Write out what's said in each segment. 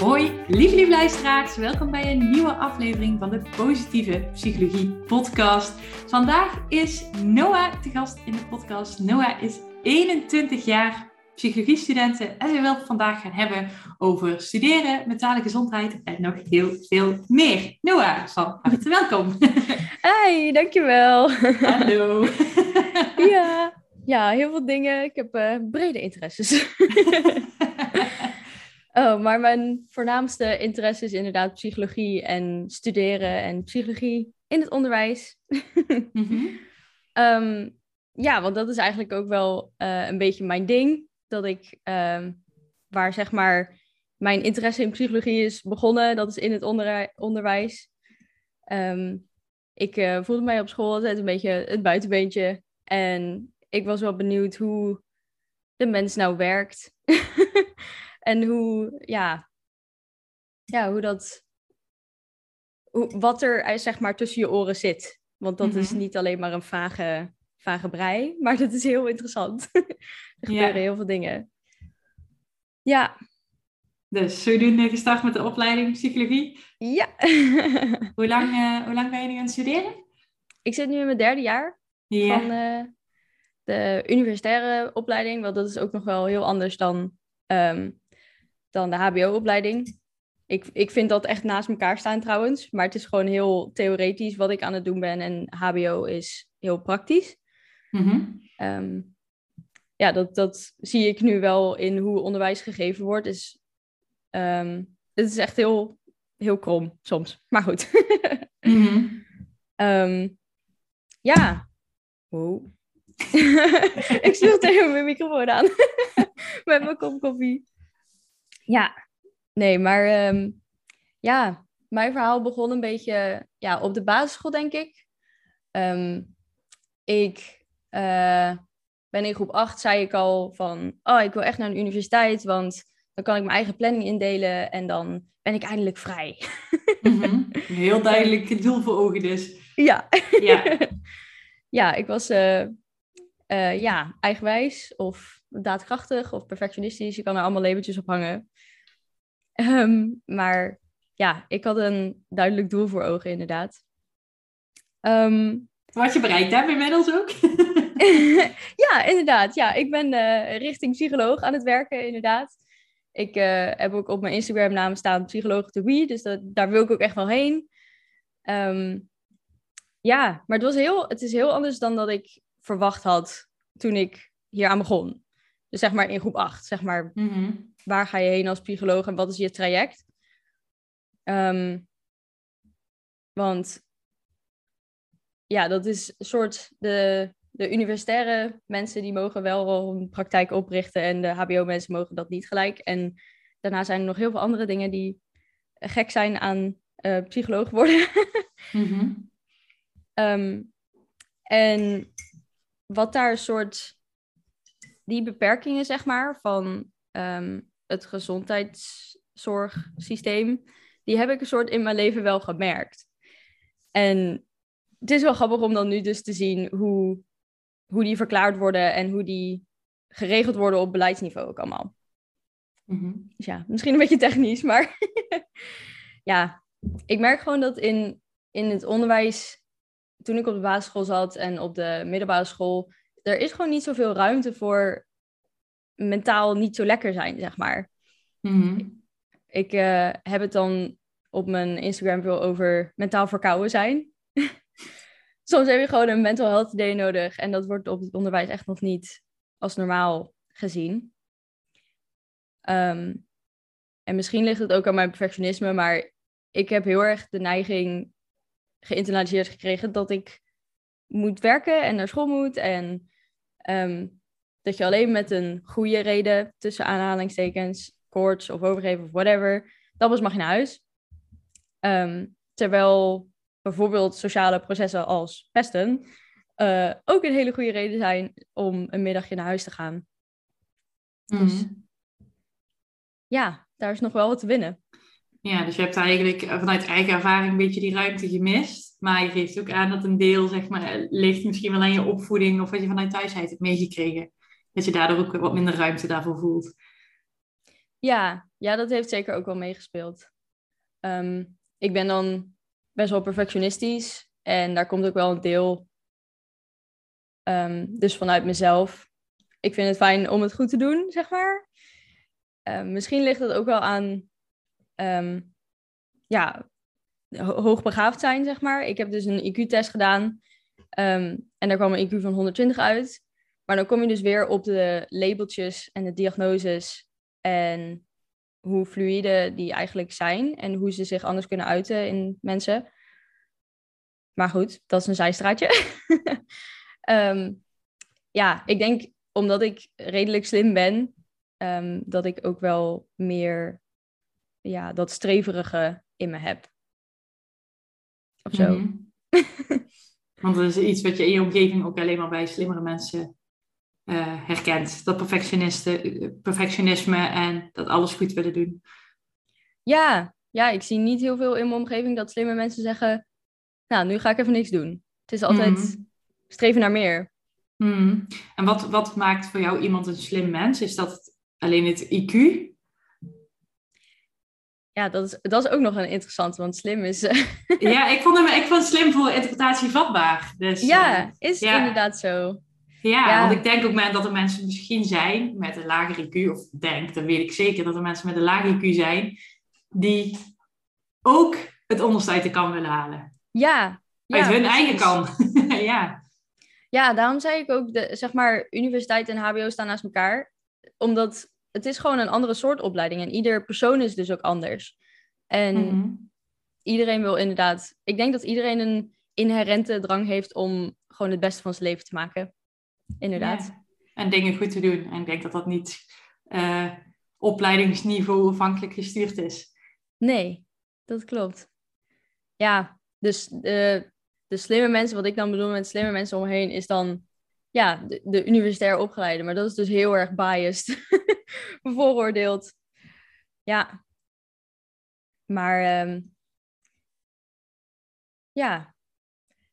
Hoi, lieve lieve luisteraars. Welkom bij een nieuwe aflevering van de Positieve Psychologie podcast. Vandaag is Noah te gast in de podcast. Noah is 21 jaar psychologiestudenten en we willen vandaag gaan hebben over studeren, mentale gezondheid en nog heel veel meer. Noah, van harte welkom. Hi, dankjewel. Hallo. ja, ja, heel veel dingen. Ik heb uh, brede interesses. Oh, maar mijn voornaamste interesse is inderdaad psychologie en studeren en psychologie in het onderwijs. Mhm. Ehm, ja, want dat is eigenlijk ook wel uh, een beetje mijn ding. Dat ik, um, waar zeg maar mijn interesse in psychologie is begonnen, dat is in het onder onderwijs. Um, ik uh, voelde mij op school altijd een beetje het buitenbeentje. En ik was wel benieuwd hoe de mens nou werkt. En hoe, ja, ja, hoe dat, hoe, wat er eh, zeg maar tussen je oren zit. Want dat is mhm. niet alleen maar een vage, vage brei, maar dat is heel interessant. er gebeuren heel veel dingen. Ja. Dus zodoende gestart met de opleiding psychologie? Ja. hoe, lang, uh, hoe lang ben je nu aan het studeren? Ik zit nu in mijn derde jaar ja. van uh, de universitaire opleiding. Want dat is ook nog wel heel anders dan um, dan de HBO-opleiding. Ik, ik vind dat echt naast elkaar staan trouwens. Maar het is gewoon heel theoretisch wat ik aan het doen ben. En HBO is heel praktisch. Ehm, ja, dat, dat zie ik nu wel in hoe onderwijs gegeven wordt. Is, um, het is echt heel, heel krom soms. Maar goed. Ehm, ja. Wow. ik sloeg tegen mijn microfoon aan. Met mijn kop koffie. Ja, nee, maar ehm, ja, mijn verhaal begon een beetje ja, op de basisschool, denk ik. Ehm, ik uh, ben in groep 8, zei ik al van, oh, ik wil echt naar een universiteit, want dan kan ik mijn eigen planning indelen en dan ben ik eindelijk vrij. Mm Heel duidelijk doel voor ogen dus. Ja. Ja, ja ik was uh, uh, ja, eigenwijs of daadkrachtig of perfectionistisch. Je kan er allemaal labeltjes op hangen. Ehm, maar ja, ik had een duidelijk doel voor ogen, inderdaad. Um, Wat je bereikt hebt inmiddels ook? ja, inderdaad. Ja, ik ben uh, richting psycholoog aan het werken, inderdaad. Ik uh, heb ook op mijn Instagram naam staan psycholoog to be, dus dat, daar wil ik ook echt wel heen. Um, ja, maar het, was heel, het is heel anders dan dat ik verwacht had toen ik hier aan begon. Dus zeg maar in groep 8, zeg maar, mhm. Waar ga je heen als psycholoog en wat is je traject? Um, want ja, dat is een soort de, de universitaire mensen die mogen wel een praktijk oprichten en de HBO-mensen mogen dat niet gelijk. En daarna zijn er nog heel veel andere dingen die gek zijn aan uh, psycholoog worden. mm en wat daar een soort die beperkingen, zeg maar, van um, het gezondheidszorgsysteem, die heb ik een soort in mijn leven wel gemerkt. En het is wel grappig om dan nu dus te zien hoe, hoe die verklaard worden en hoe die geregeld worden op beleidsniveau ook allemaal. Mm Dus ja, misschien een beetje technisch, maar ja, ik merk gewoon dat in, in het onderwijs, toen ik op de basisschool zat en op de middelbare school, er is gewoon niet zoveel ruimte voor mentaal niet zo lekker zijn, zeg maar. Mhm. Ik uh, heb het dan op mijn Instagram veel over mentaal verkouden zijn. Soms heb je gewoon een mental health day nodig en dat wordt op het onderwijs echt nog niet als normaal gezien. Um, en misschien ligt het ook aan mijn perfectionisme, maar ik heb heel erg de neiging geïnternaliseerd gekregen dat ik moet werken en naar school moet en Um, dat je alleen met een goede reden, tussen aanhalingstekens, koorts of overgeven of whatever, dan pas mag je naar huis. Um, terwijl bijvoorbeeld sociale processen als pesten uh, ook een hele goede reden zijn om een middagje naar huis te gaan. Dus Mhm. ja, daar is nog wel wat te winnen. Ja, dus je hebt eigenlijk vanuit eigen ervaring een beetje die ruimte gemist. Maar je geeft ook aan dat een deel, zeg maar, ligt misschien wel aan je opvoeding of wat je vanuit thuisheid hebt meegekregen. Dat je daardoor ook wat minder ruimte daarvoor voelt. Ja, ja, dat heeft zeker ook wel meegespeeld. Ehm, ik ben dan best wel perfectionistisch en daar komt ook wel een deel ehm, dus vanuit mezelf. Ik vind het fijn om het goed te doen, zeg maar. Ehm, misschien ligt het ook wel aan ja, ho- hoogbegaafd zijn, zeg maar. Ik heb dus een IQ-test gedaan en daar kwam een IQ van 120 uit. Maar dan kom je dus weer op de labeltjes en de diagnoses en hoe fluïde die eigenlijk zijn en hoe ze zich anders kunnen uiten in mensen. Maar goed, dat is een zijstraatje. Ehm, ja, ik denk omdat ik redelijk slim ben, ehm, dat ik ook wel meer ja, dat streverige in me heb. Of zo. Mhm. Want dat is iets wat je in je omgeving ook alleen maar bij slimmere mensen eh, herkent. Dat perfectionisten, eh, perfectionisme en dat alles goed willen doen. Ja, ja, ik zie niet heel veel in mijn omgeving dat slimme mensen zeggen, nou, nu ga ik even niks doen. Het is altijd Mhm. streven naar meer. Mhm. En wat, wat maakt voor jou iemand een slim mens? Is dat alleen het IQ? Ja, dat is, dat is ook nog een interessante, want slim is... eh, Ja, ik vond hem ik vond slim voor interpretatie vatbaar. Dus, eh, ja, is ja. inderdaad zo. Ja, Ja. want ik denk ook dat er mensen misschien zijn met een lager IQ, of denk, dan weet ik zeker dat er mensen met een lager IQ zijn, die ook het onderste uit de kan willen halen. Ja. ja uit hun precies. eigen kan. ja. Ja, daarom zei ik ook, de, zeg maar, universiteit en hbo staan naast elkaar. Omdat het is gewoon een andere soort opleiding. En ieder persoon is dus ook anders. En Mhm. iedereen wil inderdaad... Ik denk dat iedereen een inherente drang heeft om gewoon het beste van zijn leven te maken. Inderdaad. Ja. En dingen goed te doen. En ik denk dat dat niet eh, opleidingsniveau afhankelijk gestuurd is. Nee, dat klopt. Ja, dus de, de slimme mensen, wat ik dan bedoel met slimme mensen om me heen, is dan ja, de, de universitair opgeleide. Maar dat is dus heel erg biased, bevooroordeeld. Ja. Maar ehm, ja,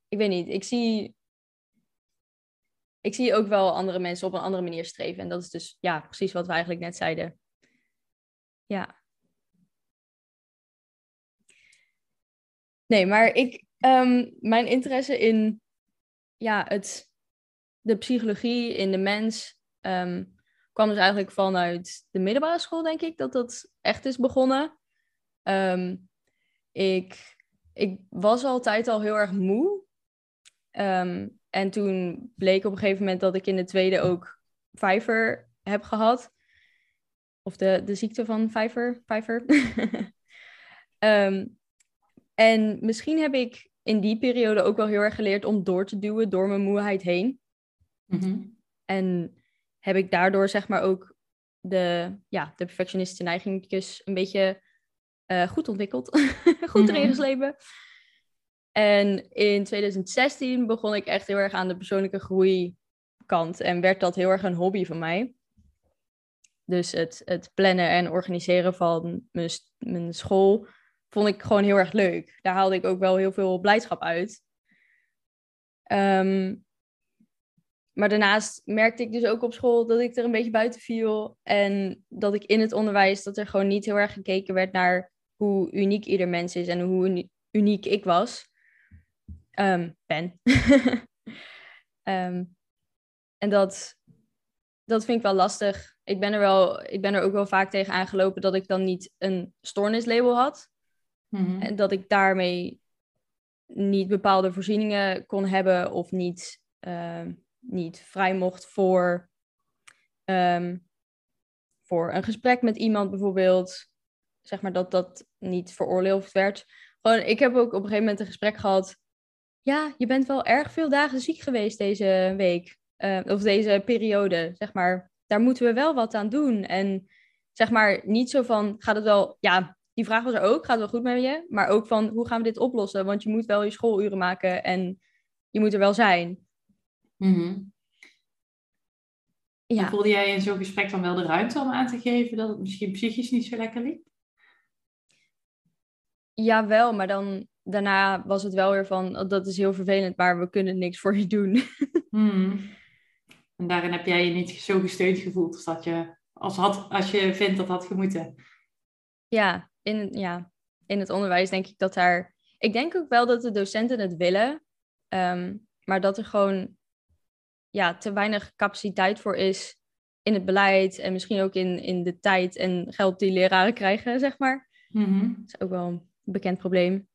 ik weet niet. Ik zie, ik zie ook wel andere mensen op een andere manier streven. En dat is dus ja, precies wat we eigenlijk net zeiden. Ja. Nee, maar ik, ehm, mijn interesse in ja, het, de psychologie in de mens ehm, kwam dus eigenlijk vanuit de middelbare school, denk ik, dat dat echt is begonnen. Ehm, ik, ik was altijd al heel erg moe. En toen bleek op een gegeven moment dat ik in de tweede ook vijver heb gehad. Of de, de ziekte van vijver. Ehm, en misschien heb ik in die periode ook wel heel erg geleerd om door te duwen door mijn moeheid heen. Mhm. En heb ik daardoor zeg maar ook de, ja, de perfectionistische neigingjes een beetje eh, goed ontwikkeld. goed erin Mhm. geslepen. En in 2016 begon ik echt heel erg aan de persoonlijke groei kant. En werd dat heel erg een hobby van mij. Dus het, het plannen en organiseren van mijn, school vond ik gewoon heel erg leuk. Daar haalde ik ook wel heel veel blijdschap uit. Ehm, maar daarnaast merkte ik dus ook op school dat ik er een beetje buiten viel. En dat ik in het onderwijs, dat er gewoon niet heel erg gekeken werd naar hoe uniek ieder mens is en hoe uni- uniek ik was. Ben. Ehm, en dat, dat vind ik wel lastig. Ik ben, er wel, ik ben er ook wel vaak tegen aangelopen dat ik dan niet een stoornislabel had. Mhm. En dat ik daarmee niet bepaalde voorzieningen kon hebben of niet, ehm, niet vrij mocht voor, voor een gesprek met iemand bijvoorbeeld. Zeg maar dat dat niet veroorloofd werd. Gewoon, ik heb ook op een gegeven moment een gesprek gehad. Ja, je bent wel erg veel dagen ziek geweest deze week. eh, of deze periode, zeg maar. Daar moeten we wel wat aan doen. En zeg maar niet zo van, gaat het wel... Ja, die vraag was er ook, gaat het wel goed met je? Maar ook van, hoe gaan we dit oplossen? Want je moet wel je schooluren maken en je moet er wel zijn. Mm ja. Voelde jij in zo'n gesprek dan wel de ruimte om aan te geven dat het misschien psychisch niet zo lekker liep? Ja, wel, maar dan daarna was het wel weer van, oh, dat is heel vervelend, maar we kunnen niks voor je doen. Hmm. En daarin heb jij je niet zo gesteund gevoeld als, dat je, als, had, als je vindt dat had gemoeten? Ja in, ja, in het onderwijs denk ik dat daar... Ik denk ook wel dat de docenten het willen, ehm, maar dat er gewoon ja, te weinig capaciteit voor is in het beleid en misschien ook in, in de tijd en geld die leraren krijgen, zeg maar. Mhm. Dat is ook wel een bekend probleem.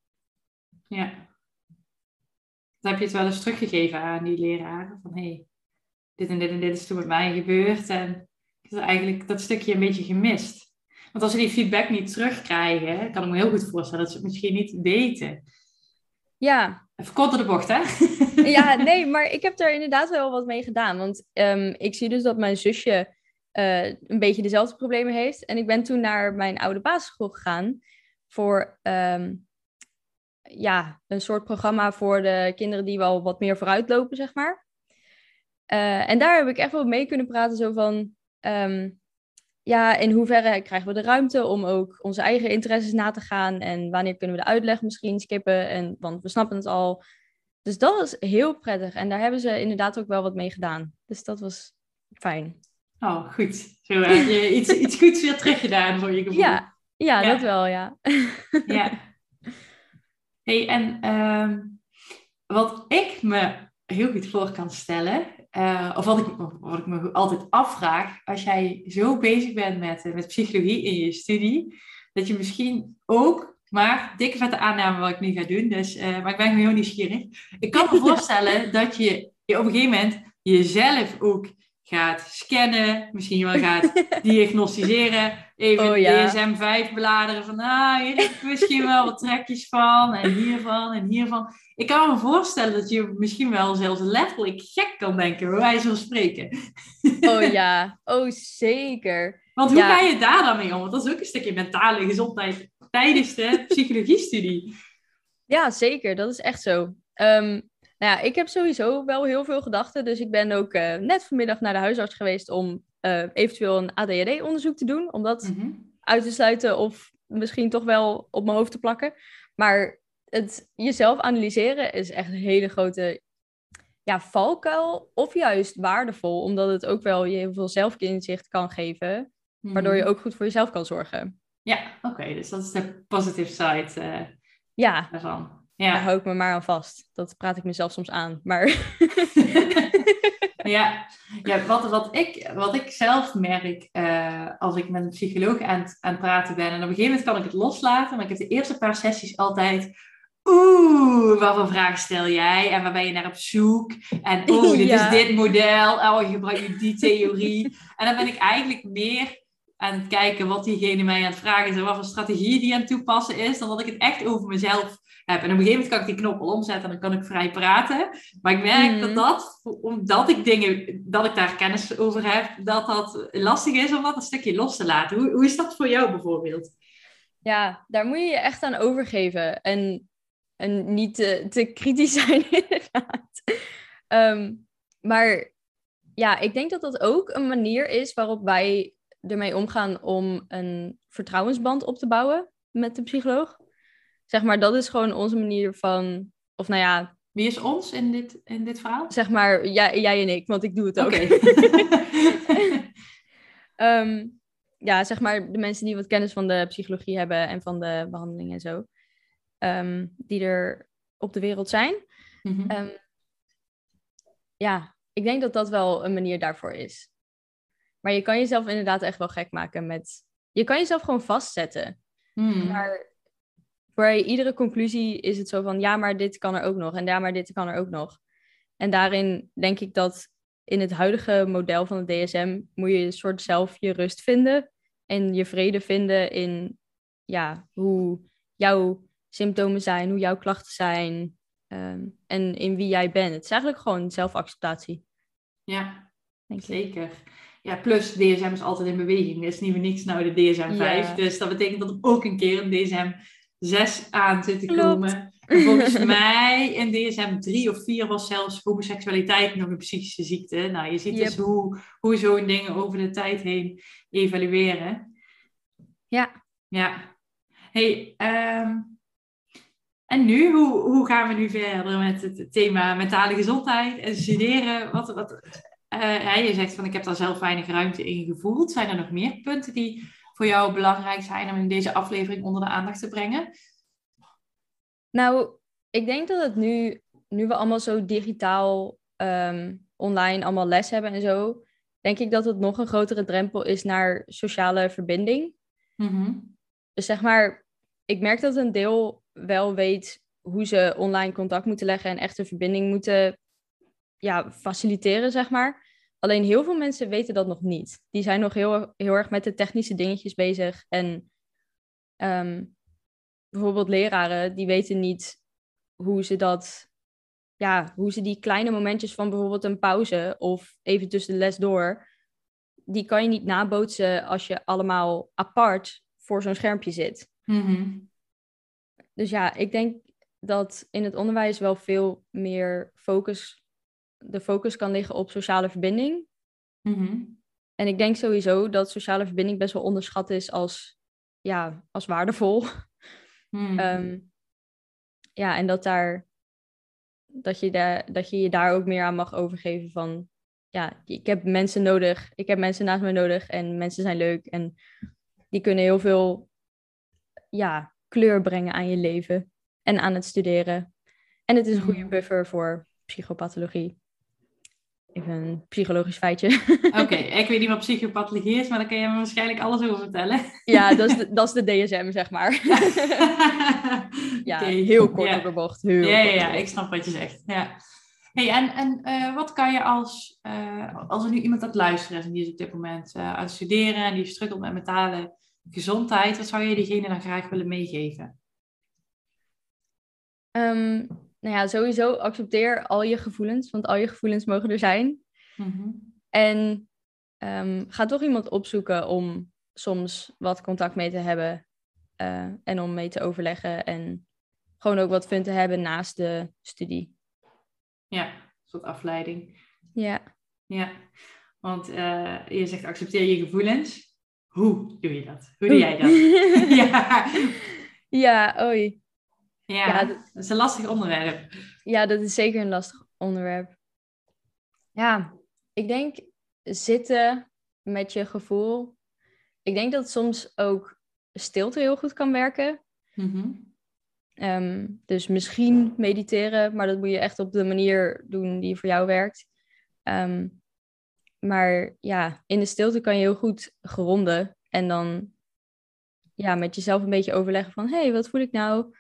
Ja. Dan heb je het wel eens teruggegeven aan die leraren van hé, hey, dit en dit en dit is toen met mij gebeurd en ik heb eigenlijk dat stukje een beetje gemist. Want als ze die feedback niet terugkrijgen, kan ik me heel goed voorstellen dat ze het misschien niet weten. Ja. Even de bocht, hè? ja, nee, maar ik heb er inderdaad wel wat mee gedaan. Want um, ik zie dus dat mijn zusje uh, een beetje dezelfde problemen heeft. En ik ben toen naar mijn oude basisschool gegaan voor um, ja, een soort programma voor de kinderen die wel wat meer vooruitlopen, zeg maar. Uh, en daar heb ik echt wel mee kunnen praten, zo van... Um, ja, in hoeverre krijgen we de ruimte om ook onze eigen interesses na te gaan en wanneer kunnen we de uitleg misschien skippen, en, want we snappen het al. Dus dat was heel prettig en daar hebben ze inderdaad ook wel wat mee gedaan. Dus dat was fijn. Oh, goed. Zo heb je iets, iets goeds weer teruggedaan voor je gevoel. Ja, ja, dat wel, ja. ja. Hey, en uh, wat ik me heel goed voor kan stellen, uh, of wat ik, wat ik me altijd afvraag, als jij zo bezig bent met, eh, met psychologie in je studie, dat je misschien ook, maar dikke vette aanname wat ik nu ga doen, dus, uh, maar ik ben heel nieuwsgierig. Ik kan me voorstellen dat je, je op een gegeven moment jezelf ook gaat scannen, misschien wel gaat diagnosticeren, even oh, ja. DSM-5 bladeren van, ah, hier heb ik misschien wel wat trekjes van, en hiervan, en hiervan. Ik kan me voorstellen dat je misschien wel zelfs letterlijk gek kan denken, bij wijze van spreken. Oh ja, oh zeker. Want hoe ga je daar dan mee om? Want dat is ook een stukje mentale gezondheid tijdens de psychologie-studie. Ja, zeker. Dat is echt zo. Um, nou ja, ik heb sowieso wel heel veel gedachten. Dus ik ben ook uh, net vanmiddag naar de huisarts geweest om uh, eventueel een ADHD-onderzoek te doen. Om dat mm -hmm. uit te sluiten of misschien toch wel op mijn hoofd te plakken. Maar het jezelf analyseren is echt een hele grote ja, valkuil. Of juist waardevol, omdat het ook wel je heel veel zelfinzicht kan geven. Waardoor je mhm. ook goed voor jezelf kan zorgen. Ja, oké. dus dat is de positive side uh, ja. daarvan. Ja. Daar hou ik me maar aan vast. Dat praat ik mezelf soms aan. Maar... ja, ja wat, wat, ik, wat ik zelf merk uh, als ik met een psycholoog aan, aan het praten ben. En op een gegeven moment kan ik het loslaten. Maar ik heb de eerste paar sessies altijd... Oeh, wat voor vragen stel jij? En waar ben je naar op zoek? En oeh, dit is dit model. Oh, je gebruikt je die theorie. En dan ben ik eigenlijk meer aan het kijken wat diegene mij aan het vragen is en wat voor strategie die aan het toepassen is, dan dat ik het echt over mezelf heb. En op een gegeven moment kan ik die knop al omzetten en dan kan ik vrij praten. Maar ik merk dat mhm. dat, omdat ik dingen, dat ik daar kennis over heb, dat dat lastig is om dat een stukje los te laten. Hoe, hoe is dat voor jou bijvoorbeeld? Ja, daar moet je je echt aan overgeven. En, en niet te, te kritisch zijn, inderdaad. Ehm, maar ja, ik denk dat dat ook een manier is waarop wij ermee omgaan om een vertrouwensband op te bouwen met de psycholoog. Zeg maar, dat is gewoon onze manier van, of nou ja... Wie is ons in dit, in dit verhaal? Zeg maar, jij, jij en ik, want ik doe het ook. Okay. Ehm, ja, zeg maar, de mensen die wat kennis van de psychologie hebben en van de behandeling en zo. Um, die er op de wereld zijn. Mm -hmm. ja, ik denk dat dat wel een manier daarvoor is. Maar je kan jezelf inderdaad echt wel gek maken met... Je kan jezelf gewoon vastzetten. Hmm. Maar bij iedere conclusie is het zo van... Ja, maar dit kan er ook nog. En ja, maar dit kan er ook nog. En daarin denk ik dat in het huidige model van het DSM... moet je een soort zelf je rust vinden. En je vrede vinden in ja, hoe jouw symptomen zijn, hoe jouw klachten zijn... Um, en in wie jij bent. Het is eigenlijk gewoon zelfacceptatie. Ja, denk zeker. Ik. Ja, plus DSM is altijd in beweging. Er is niet voor niks nou de DSM 5. Dus dat betekent dat er ook een keer een DSM 6 aan zit te komen. volgens mij in DSM 3 of 4 was zelfs homoseksualiteit nog een psychische ziekte. Nou, je ziet dus hoe, hoe zo'n dingen over de tijd heen evalueren. Ja. Ja. hey, um, en nu, hoe, hoe gaan we nu verder met het thema mentale gezondheid en studeren? Wat, wat, uh, je zegt van ik heb daar zelf weinig ruimte in gevoeld. Zijn er nog meer punten die voor jou belangrijk zijn om in deze aflevering onder de aandacht te brengen? Nou, ik denk dat het nu, nu we allemaal zo digitaal um, online allemaal les hebben en zo, denk ik dat het nog een grotere drempel is naar sociale verbinding. Mm Dus zeg maar, ik merk dat een deel wel weet hoe ze online contact moeten leggen en echt een verbinding moeten ja, faciliteren, zeg maar. Alleen heel veel mensen weten dat nog niet. Die zijn nog heel, heel erg met de technische dingetjes bezig. En ehm, bijvoorbeeld leraren, die weten niet hoe ze dat, ja, hoe ze die kleine momentjes van bijvoorbeeld een pauze of even tussen de les door, die kan je niet nabootsen als je allemaal apart voor zo'n schermpje zit. Mhm. Dus ja, ik denk dat in het onderwijs wel veel meer focus, de focus kan liggen op sociale verbinding. Mhm. En ik denk sowieso dat sociale verbinding best wel onderschat is als, ja, als waardevol. Mhm. Ehm, ja, en dat, daar, dat, je daar, dat je je daar ook meer aan mag overgeven van, ja, ik heb mensen nodig, ik heb mensen naast mij nodig en mensen zijn leuk en die kunnen heel veel, ja, kleur brengen aan je leven en aan het studeren. En het is een goede mm. buffer voor psychopathologie. Even een psychologisch feitje. Oké, ik weet niet wat psychopathologie is, maar daar kan je me waarschijnlijk alles over vertellen. Ja, dat is de, dat is de DSM, zeg maar. ja, heel kort ja. op de bocht. Heel ja, ja, ja, ik snap wat je zegt. Ja. Hey, en en uh, wat kan je als, uh, als er nu iemand aan het luisteren is en die is op dit moment uh, aan het studeren en die struggelt met mentale gezondheid, wat zou je diegene dan graag willen meegeven? Um, nou ja, sowieso accepteer al je gevoelens, want al je gevoelens mogen er zijn. Mm-hmm. En um, ga toch iemand opzoeken om soms wat contact mee te hebben uh, en om mee te overleggen en gewoon ook wat fun te hebben naast de studie. Ja, een soort afleiding. Ja. Ja, want uh, je zegt accepteer je gevoelens. Hoe doe je dat? Hoe doe jij dat? ja. ja, oei. Ja, ja dat, is een lastig onderwerp. Ja, dat is zeker een lastig onderwerp. Ja, ik denk zitten met je gevoel. Ik denk dat soms ook stilte heel goed kan werken. Mm-hmm. Um, dus misschien mediteren, maar dat moet je echt op de manier doen die voor jou werkt. Um, maar ja, in de stilte kan je heel goed gronden en dan ja, met jezelf een beetje overleggen van hé, hey, wat voel ik nou?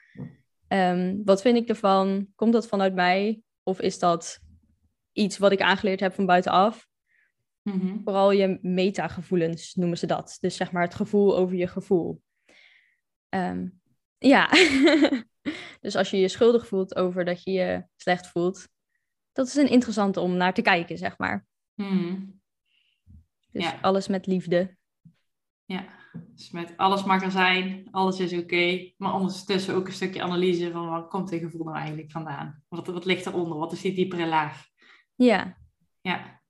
Um, wat vind ik ervan? Komt dat vanuit mij? Of is dat iets wat ik aangeleerd heb van buitenaf? Mm-hmm. Vooral je metagevoelens noemen ze dat. Dus zeg maar het gevoel over je gevoel. Um, ja, dus als je je schuldig voelt over dat je je slecht voelt, dat is een interessante om naar te kijken, zeg maar. Mm. Dus ja. alles met liefde. Ja, dus met alles mag er zijn, alles is oké. maar ondertussen ook een stukje analyse van waar komt dit gevoel nou eigenlijk vandaan? Wat, wat ligt eronder? Wat is die diepere laag? Ja. Ja.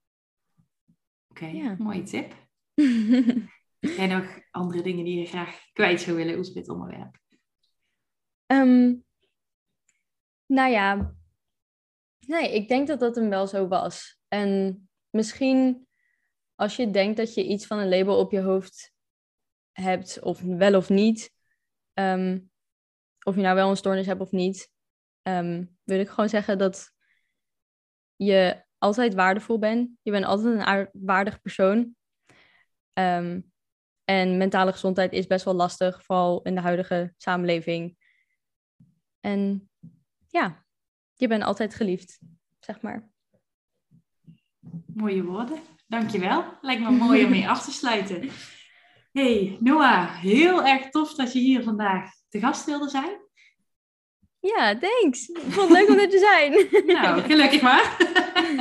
Oké, okay, ja. mooie tip. Heb nog andere dingen die je graag kwijt zou willen over dit onderwerp? Um, nou ja, nee, ik denk dat dat hem wel zo was. En misschien als je denkt dat je iets van een label op je hoofd hebt, of wel of niet, um, of je nou wel een stoornis hebt of niet, um, wil ik gewoon zeggen dat je altijd waardevol bent. Je bent altijd een waardig persoon. Um, en mentale gezondheid is best wel lastig, vooral in de huidige samenleving. En ja, je bent altijd geliefd, zeg maar. Mooie woorden. Dankjewel. Lijkt me mooi om mee af te sluiten. Hey Noah, heel erg tof dat je hier vandaag te gast wilde zijn. Ja, thanks. Ik vond het leuk om er te zijn. nou, gelukkig maar.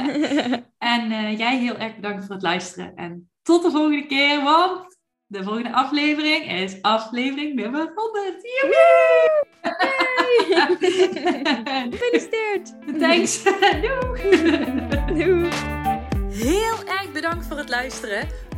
en uh, jij heel erg bedankt voor het luisteren. En tot de volgende keer, want de volgende aflevering is aflevering nummer 100. Joehoe! Gefeliciteerd! Thanks! Doeg! Heel erg bedankt voor het luisteren.